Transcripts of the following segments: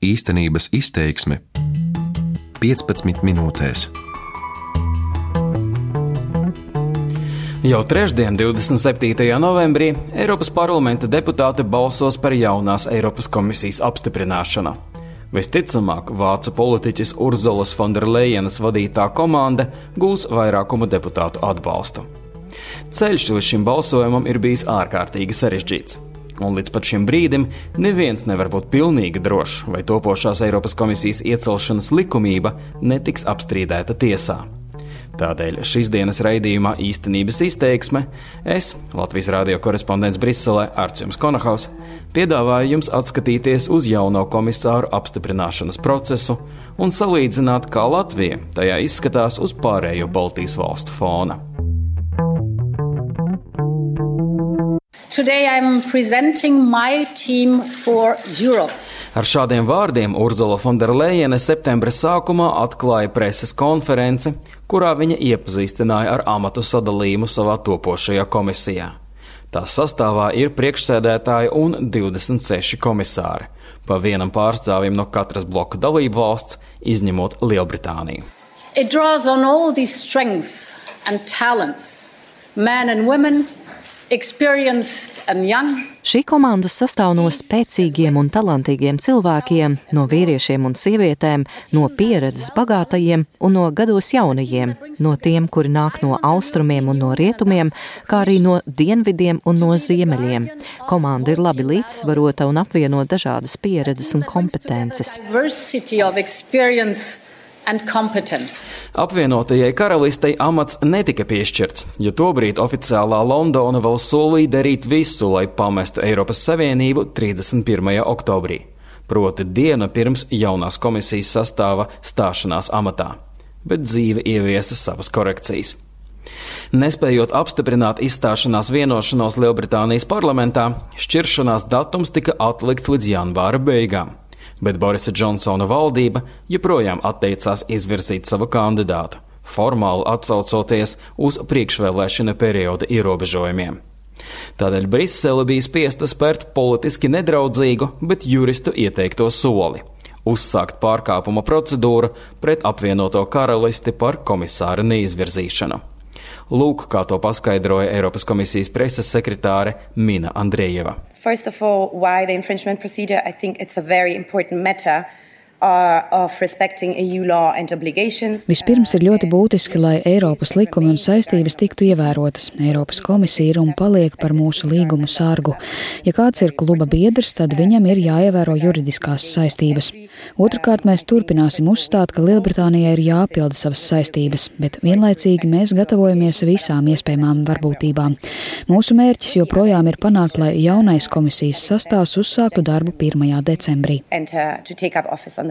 Īstenības izteiksme 15 minūtēs. Jau trešdien, 27. novembrī, Eiropas parlamenta deputāti balsos par jaunās Eiropas komisijas apstiprināšanu. Visticamāk, vācu politiķis Urzulas Fonderlejenas vadītā komanda gūs vairākumu deputātu atbalstu. Ceļš līdz šim balsojumam ir bijis ārkārtīgi sarežģīts un līdz šim brīdim neviens nevar būt pilnīgi drošs, vai topošās Eiropas komisijas iecelšanas likumība netiks apstrīdēta tiesā. Tādēļ šīs dienas raidījumā īstenības izteiksme es, Latvijas radio korespondents Briselē, Arčuns Konahaus, piedāvāju jums atskatīties uz jauno komisāru apstiprināšanas procesu un salīdzināt, kā Latvija tajā izskatās uz pārējo Baltijas valstu fona. Today I'm presenting my team for Europe. Ar šādiem vārdiem Urzula Fonderleina septembra sākumā atklāja preses konferenci, kurā viņa iepazīstināja ar amatu sadalījumu savā topošajā komisijā. Tās sastāvā ir priekšsēdētāji un 26 komisāri, pa vienam pārstāvim no katras bloka dalību valsts, izņemot Lielbritāniju. It draws on all these strengths and talents, men and women Šī komanda sastāv no spēcīgiem un talantīgiem cilvēkiem, no vīriešiem un sievietēm, no pieredzes bagātajiem un no gados jaunajiem, no tiem, kuri nāk no austrumiem un no rietumiem, kā arī no dienvidiem un no ziemeļiem. Komanda ir labi līdzsvarota un apvieno dažādas pieredzes un kompetences. Apvienotajai karalistei amats netika piešķirts, jo tobrīd oficiālā Londona vēl solīja darīt visu, lai pamestu Eiropas Savienību 31. oktobrī, proti dienu pirms jaunās komisijas sastāva stāšanās amatā. Bet dzīve ieviesa savas korekcijas. Nespējot apstiprināt izstāšanās vienošanos Lielbritānijas parlamentā, šķiršanās datums tika atlikts līdz janvāra beigām bet Borisa Džonsona valdība joprojām atteicās izvirzīt savu kandidātu, formāli atsaucoties uz priekšvēlēšana perioda ierobežojumiem. Tādēļ Brisele bija spiesta spērt politiski nedraudzīgu, bet juristu ieteikto soli - uzsākt pārkāpuma procedūru pret apvienoto karalisti par komisāra neizvirzīšanu. Lūk, kā to paskaidroja Eiropas komisijas preses sekretāre Mina Andrejeva. First of all, why the infringement procedure? I think it's a very important matter. Uh, Vispirms ir ļoti būtiski, lai Eiropas likumi un saistības tiktu ievērotas. Eiropas komisija ir un paliek par mūsu līgumu sārgu. Ja kāds ir kluba biedrs, tad viņam ir jāievēro juridiskās saistības. Otrakārt, mēs turpināsim uzstāt, ka Lielbritānijai ir jāpilda savas saistības, bet vienlaicīgi mēs gatavojamies visām iespējamām varbūtībām. Mūsu mērķis joprojām ir panākt, lai jaunais komisijas sastāvs uzsāktu darbu 1. decembrī. Uh,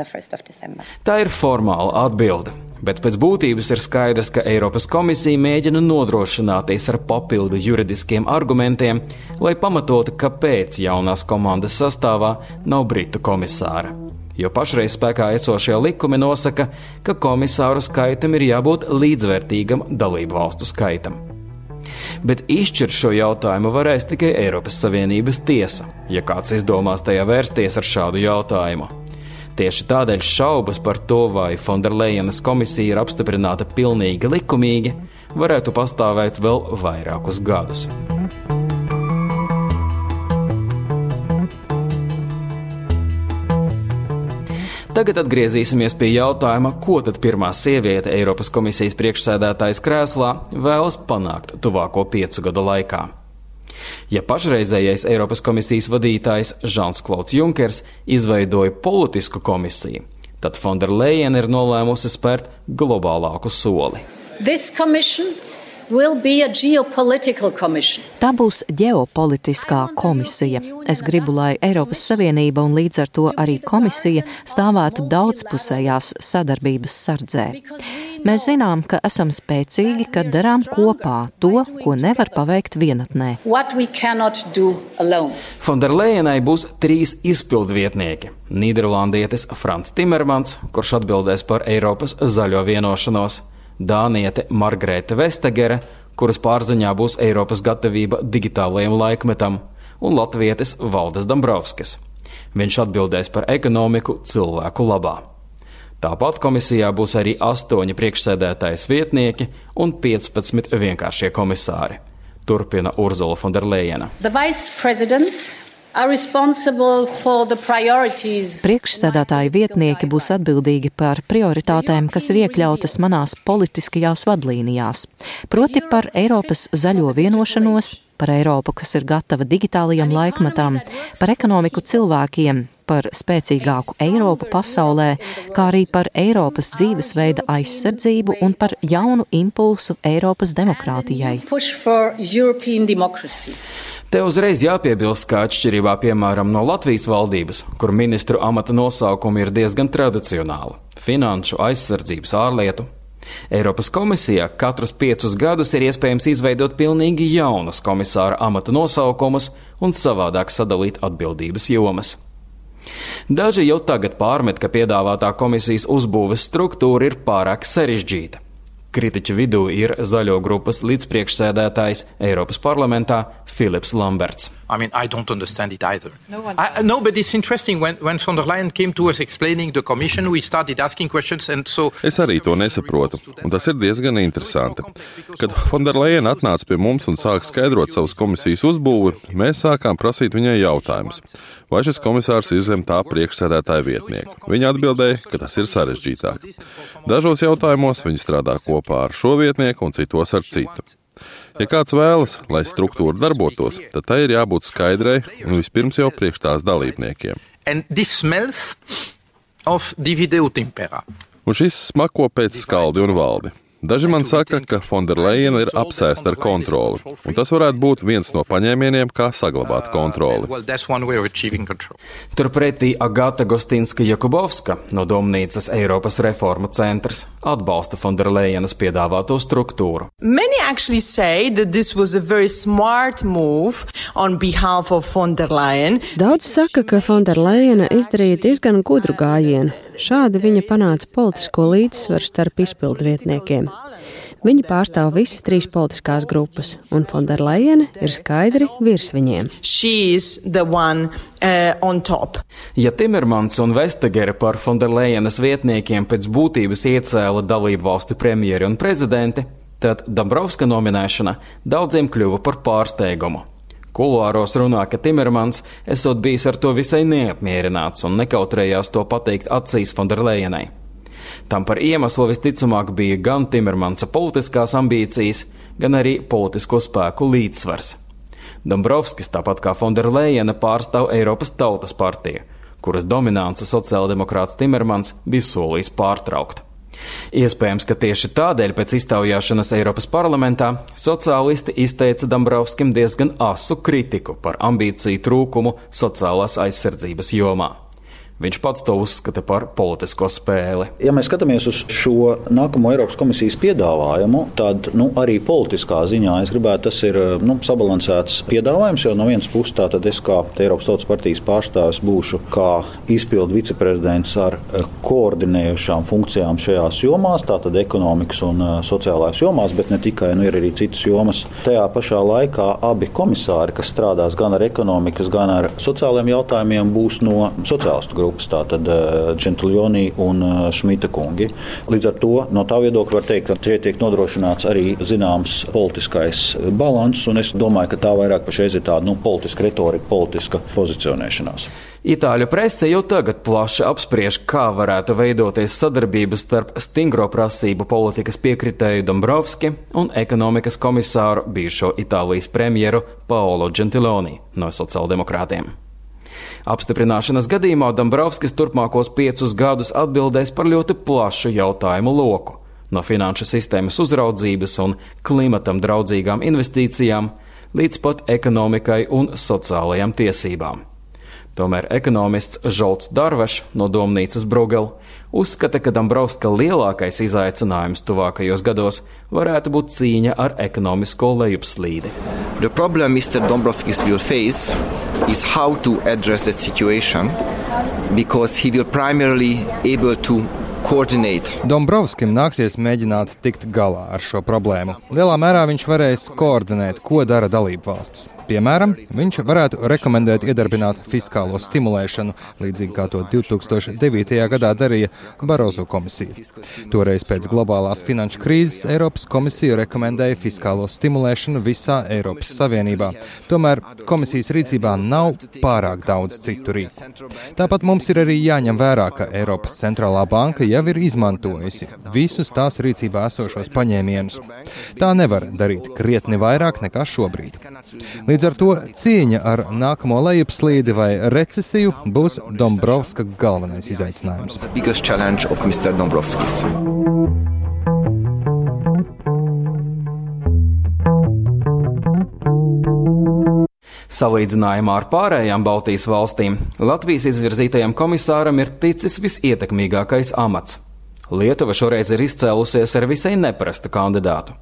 Tā ir formāla atbilde. Bet pēc būtības ir skaidrs, ka Eiropas komisija mēģina nodrošināties ar papildu juridiskiem argumentiem, lai pamatotu, kāpēc jaunās komandas sastāvā nav britu komisāra. Jo pašreiz spēkā esošie likumi nosaka, ka komisāru skaitam ir jābūt līdzvērtīgam dalību valstu skaitam. Bet izšķirt šo jautājumu varēs tikai Eiropas Savienības tiesa, ja kāds izdomās tajā vērsties ar šādu jautājumu. Tieši tādēļ šaubas par to, vai Fonderlejenas komisija ir apstiprināta pilnīgi likumīgi, varētu pastāvēt vēl vairākus gadus. Tagad atgriezīsimies pie jautājuma, ko tad pirmā sieviete Eiropas komisijas priekšsēdētājas krēslā vēlas panākt tuvāko piecu gadu laikā. Ja pašreizējais Eiropas komisijas vadītājs Žans Klauds Junkers izveidoja politisku komisiju, tad Fonderleina ir nolēmusi spērt globālāku soli. This commission Tā būs ģeopolitiskā komisija. Es gribu, lai Eiropas Savienība un līdz ar to arī komisija stāvētu daudzpusējās sadarbības sardzē. Mēs zinām, ka esam spēcīgi, kad darām kopā to, ko nevar paveikt vienatnē. Fonderlejenai būs trīs izpildvietnieki - Nīderlandietis Frans Timermans, kurš atbildēs par Eiropas zaļo vienošanos Dāniete Margarete Vestagere, kuras pārziņā būs Eiropas gatavība digitālajam laikmetam, un latvietis Valdes Dombrovskis. Viņš atbildēs par ekonomiku cilvēku labā. Tāpat komisijā būs arī astoņi priekšsēdētājas vietnieki un 15 vienkāršie komisāri. Turpina Urzula Fonderleina. Priekšsēdētāju vietnieki būs atbildīgi par prioritātēm, kas ir iekļautas manās politiskajās vadlīnijās, proti par Eiropas zaļo vienošanos, par Eiropu, kas ir gatava digitālajam laikmetam, par ekonomiku cilvēkiem, par spēcīgāku Eiropu pasaulē, kā arī par Eiropas dzīvesveida aizsardzību un par jaunu impulsu Eiropas demokrātijai. Te uzreiz jāpiebilst, ka atšķirībā piemēram no Latvijas valdības, kur ministru amata nosaukumi ir diezgan tradicionāli - finanšu, aizsardzības, ārlietu. Eiropas komisijā katrus piecus gadus ir iespējams izveidot pilnīgi jaunus komisāra amata nosaukumus un savādāk sadalīt atbildības jomas. Daži jau tagad pārmet, ka piedāvātā komisijas uzbūves struktūra ir pārāk sarežģīta. Kritiķu vidū ir zaļo grupas līdzpriekšsēdētājs Eiropas parlamentā Filips Lamberts. I mean, I don't understand it either. No, I, no but it's interesting when, when von der Leyen came to us explaining the commission, we started asking questions and so. Es arī to nesaprotu, un tas ir diezgan interesanti. Kad von der Leyen atnāca pie mums un sāka skaidrot savus komisijas uzbūvi, mēs sākām prasīt viņai jautājumus. Vai šis komisārs ir zem tā priekšsēdētāja vietnieka? Viņa atbildēja, ka tas ir sarežģītāk. Dažos jautājumos viņa strādā kopā ar šo vietnieku un citos ar citu. Ja kāds vēlas, lai struktūra darbotos, tad tai ir jābūt skaidrai un vispirms jau priekš tās dalībniekiem. Un šis smako pēc skaldi un valdi. Daži man saka, ka Fonderleina ir apsēsta ar kontroli, un tas varētu būt viens no paņēmieniem, kā saglabāt kontroli. Turpretī Agata Gostinska Jakubovska no Domnīcas Eiropas reforma centrs atbalsta Fonderleinas piedāvāto struktūru. Daudz saka, ka Fonderleina izdarīja diezgan gudru gājienu. Šādi viņa panāca politisko līdzsvaru starp izpildvietniekiem. Viņa pārstāv visas trīs politiskās grupas, un Fonderleina ir skaidri virs viņiem. One, uh, ja Timermans un Vestegere par Fonderleinas vietniekiem pēc būtības iecēla dalību valstu premjeri un prezidenti, tad Dabrovska nominēšana daudziem kļuva par pārsteigumu. Kuluāros runā, ka Timermans esot bijis ar to visai neapmierināts un nekautrējās to pateikt acīs Fonderlejenai. Tam par iemeslu visticamāk bija gan Timermansa politiskās ambīcijas, gan arī politisko spēku līdzsvars. Dombrovskis, tāpat kā Fonderlejena, pārstāv Eiropas Tautas partiju, kuras dominance sociāldemokrāts Timermans bija solījis pārtraukt. Iespējams, ka tieši tādēļ pēc iztaujāšanas Eiropas parlamentā sociālisti izteica Dombrovskim diezgan asu kritiku par ambīciju trūkumu sociālās aizsardzības jomā. Viņš pats to uzskata par politisko spēli. Ja mēs skatāmies uz šo nākamo Eiropas komisijas piedāvājumu, tad nu, arī politiskā ziņā es gribētu, tas ir nu, sabalansēts piedāvājums. Jo no vienas puses, tātad es kā Eiropas Tautas partijas pārstāvis būšu kā izpildu viceprezidents ar eh, koordinējušām funkcijām šajās jomās, tātad ekonomikas un eh, sociālās jomās, bet ne tikai, nu, ir arī citas jomas. Tajā pašā laikā abi komisāri, kas strādās gan ar ekonomikas, gan ar sociālajiem jautājumiem, būs no sociālistu grupas grupas, tātad Džentljonī eh, un Šmita eh, kungi. Līdz ar to no tā viedokļa var teikt, ka šeit tiek nodrošināts arī zināms politiskais balans, un es domāju, ka tā vairāk pašreiz ir tāda nu, politiska retorika, politiska pozicionēšanās. Itāļu prese jau tagad plaši apspriež, kā varētu veidoties sadarbības starp stingro prasību politikas piekritēju Dombrovski un ekonomikas komisāru bijušo Itālijas premjeru Paolo Gentiloni no sociāldemokrātiem. Apstiprināšanas gadījumā Dombrovskis turpmākos piecus gadus atbildēs par ļoti plašu jautājumu loku - no finanšu sistēmas uzraudzības un klimatam draudzīgām investīcijām līdz pat ekonomikai un sociālajām tiesībām. Tomēr ekonomists Žolts Darvašs no Domnīcas Brugela uzskata, ka Dombrovska lielākais izaicinājums tuvākajos gados varētu būt cīņa ar ekonomisko lejupslīdi. The problem Mr. Dombrovskis will face is how to address that situation because he will primarily able to Dombrovskim nāksies mēģināt tikt galā ar šo problēmu. Lielā mērā viņš varēs koordinēt, ko dara dalību valstis. Piemēram, viņš varētu rekomendēt iedarbināt fiskālo stimulēšanu, līdzīgi kā to 2009. gadā darīja Barozo komisija. Toreiz pēc globālās finanšu krīzes Eiropas komisija rekomendēja fiskālo stimulēšanu visā Eiropas Savienībā. Tomēr komisijas rīcībā nav pārāk daudz citu rīku. Tāpat mums ir arī jāņem vērā, ka Eiropas centrālā banka jau ir izmantojusi visus tās rīcībā esošos paņēmienus. Tā nevar darīt krietni vairāk nekā šobrīd. Līdz ar to cīņa ar nākamo lejupslīdi vai recesiju būs Dombrovska galvenais izaicinājums. Salīdzinājumā ar pārējām Baltijas valstīm Latvijas izvirzītajam komisāram ir ticis visietekmīgākais amats. Lietuva šoreiz ir izcēlusies ar visai neprastu kandidātu.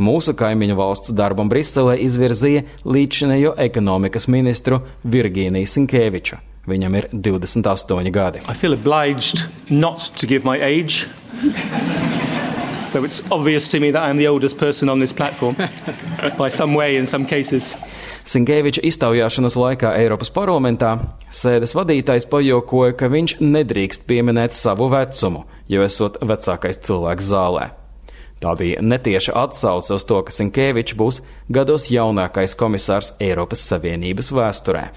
Mūsu kaimiņu valsts darbam Briselē izvirzīja līdzinējo ekonomikas ministru Virgīniju Sinkēviču. Viņam ir 28 gadi. Though it's obvious to me that I'm the oldest person on this platform, by some way in some cases. Sinkēviča iztaujāšanas laikā Eiropas parlamentā sēdes vadītājs pajokoja, ka viņš nedrīkst pieminēt savu vecumu, jo esot vecākais cilvēks zālē. Tā bija netieša atsauce uz to, ka Sinkēvičs būs gados jaunākais komisārs Eiropas Savienības vēsturē.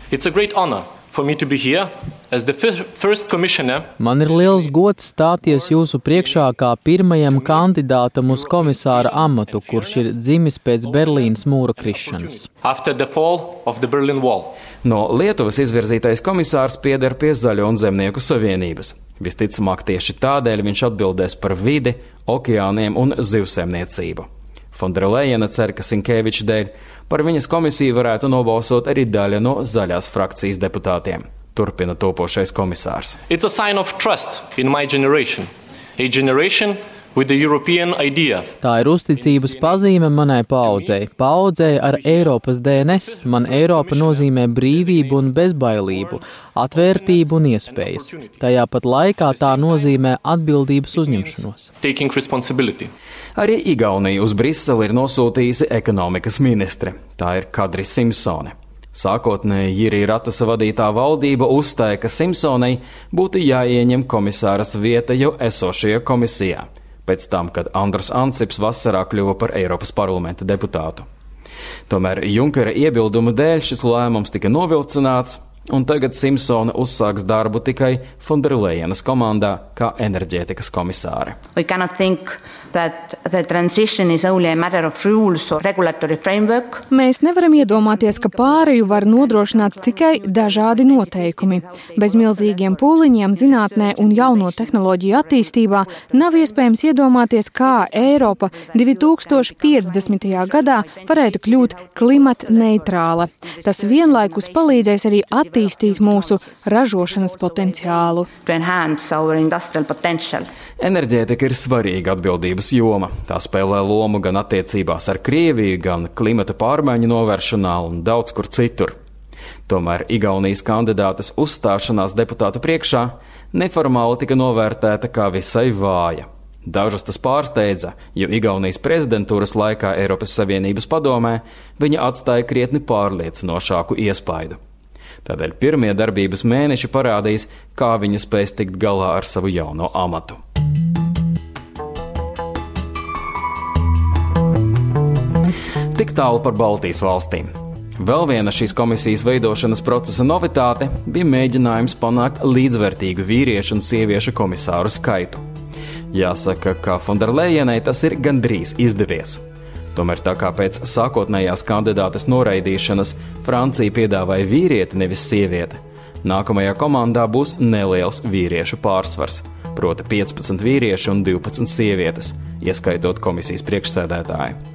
Man ir liels gods stāties jūsu priekšā kā pirmajam kandidātam uz komisāra amatu, kurš ir dzimis pēc Berlīnas mūra krišanas. No Lietuvas izvirzītais komisārs pieder pie Zaļo un Zemnieku savienības. Visticamāk, tieši tādēļ viņš atbildēs par vidi, okeāniem un zivsēmniecību. Fonderlejena cer, ka Sinkēviča dēļ par viņas komisiju varētu nobalsot arī daļa no zaļās frakcijas deputātiem. Turpina topošais komisārs. It's a sign of trust in my generation. A generation Tā ir uzticības pazīme manai paudzei. Paudzei ar Eiropas DNS. Man Eiropa nozīmē brīvību un bezbailību, atvērtību un iespējas. Tajā pat laikā tā nozīmē atbildības uzņemšanos. Arī Igaunija uz Briseli ir nosūtījusi ekonomikas ministri. Tā ir Kadri Simpsone. Sākotnēji Jirija Ratasa vadītā valdība uzstāja, ka Simpsonai būtu jāieņem komisāras vieta jau esošajā komisijā pēc tam, kad Andrs Ansips vasarā kļuva par Eiropas parlamenta deputātu. Tomēr Junkera iebildumu dēļ šis lēmums tika novilcināts, un tagad Simpsona uzsāks darbu tikai Fonderlejenas komandā kā enerģētikas komisāre. Mēs nevaram iedomāties, ka pāreju var nodrošināt tikai dažādi noteikumi. Bez milzīgiem pūliņiem zinātnē un jauno tehnoloģiju attīstībā nav iespējams iedomāties, kā Eiropa 2050. gadā varētu kļūt klimata neitrāla. Tas vienlaikus palīdzēs arī attīstīt mūsu ražošanas potenciālu. Enerģētika ir svarīga atbildības joma. Tā spēlē lomu gan attiecībās ar Krieviju, gan klimata pārmaiņu novēršanā un daudz kur citur. Tomēr Igaunijas kandidātes uzstāšanās deputātu priekšā neformāli tika novērtēta kā visai vāja. Dažus tas pārsteidza, jo Igaunijas prezidentūras laikā Eiropas Savienības padomē viņa atstāja krietni pārliecinošāku iespaidu. Tādēļ pirmie darbības mēneši parādīs, kā viņa spēs tikt galā ar savu jauno amatu. Tik tālu par Baltijas valstīm. Vēl viena šīs komisijas veidošanas procesa novitāte bija mēģinājums panākt līdzvērtīgu vīriešu un sieviešu komisāru skaitu. Jāsaka, ka Fonderlejenai tas ir gandrīz izdevies. Tomēr tā kā pēc sākotnējās kandidātes noraidīšanas Francija piedāvāja vīrieti, nevis sievieti, nākamajā komandā būs neliels vīriešu pārsvars, proti 15 vīrieši un 12 sievietes, ieskaitot komisijas priekšsēdētāju.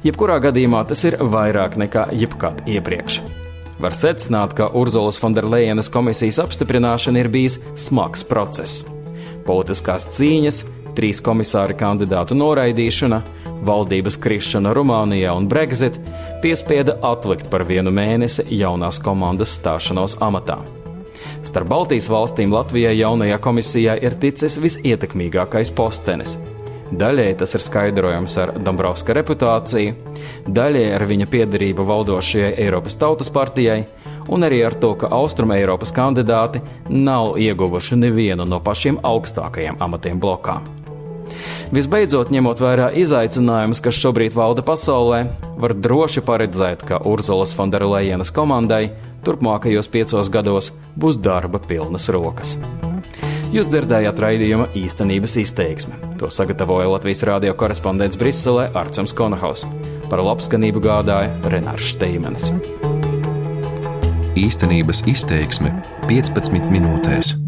Jebkurā gadījumā tas ir vairāk nekā jebkad iepriekš. Var secināt, ka Urzulas Fonderlejenas komisijas apstiprināšana ir bijis smags process. Politiskās cīņas, trīs komisāri kandidātu noraidīšana, valdības krišana Rumānijā un Brexit piespieda atlikt par vienu mēnesi jaunās komandas stāšanos amatā. Starp Baltijas valstīm Latvijai jaunajā komisijā ir ticis visietekmīgākais postenis Daļai tas ir skaidrojams ar Dombrovska reputāciju, daļai ar viņa piedarību valdošajai Eiropas Tautas partijai, un arī ar to, ka Austrum Eiropas kandidāti nav ieguvuši nevienu no pašiem augstākajiem amatiem blokā. Visbeidzot, ņemot vērā izaicinājumus, kas šobrīd valda pasaulē, var droši paredzēt, ka Urzulas Fonderlejenas komandai turpmākajos piecos gados būs darba pilnas rokas. Jūs dzirdējāt raidījuma īstenības izteiksmi. To sagatavoja Latvijas radio korespondents Briselē Arčuns Konahaus. Par labskanību gādāja Renārs Steimenis. Īstenības izteiksme 15 minūtēs.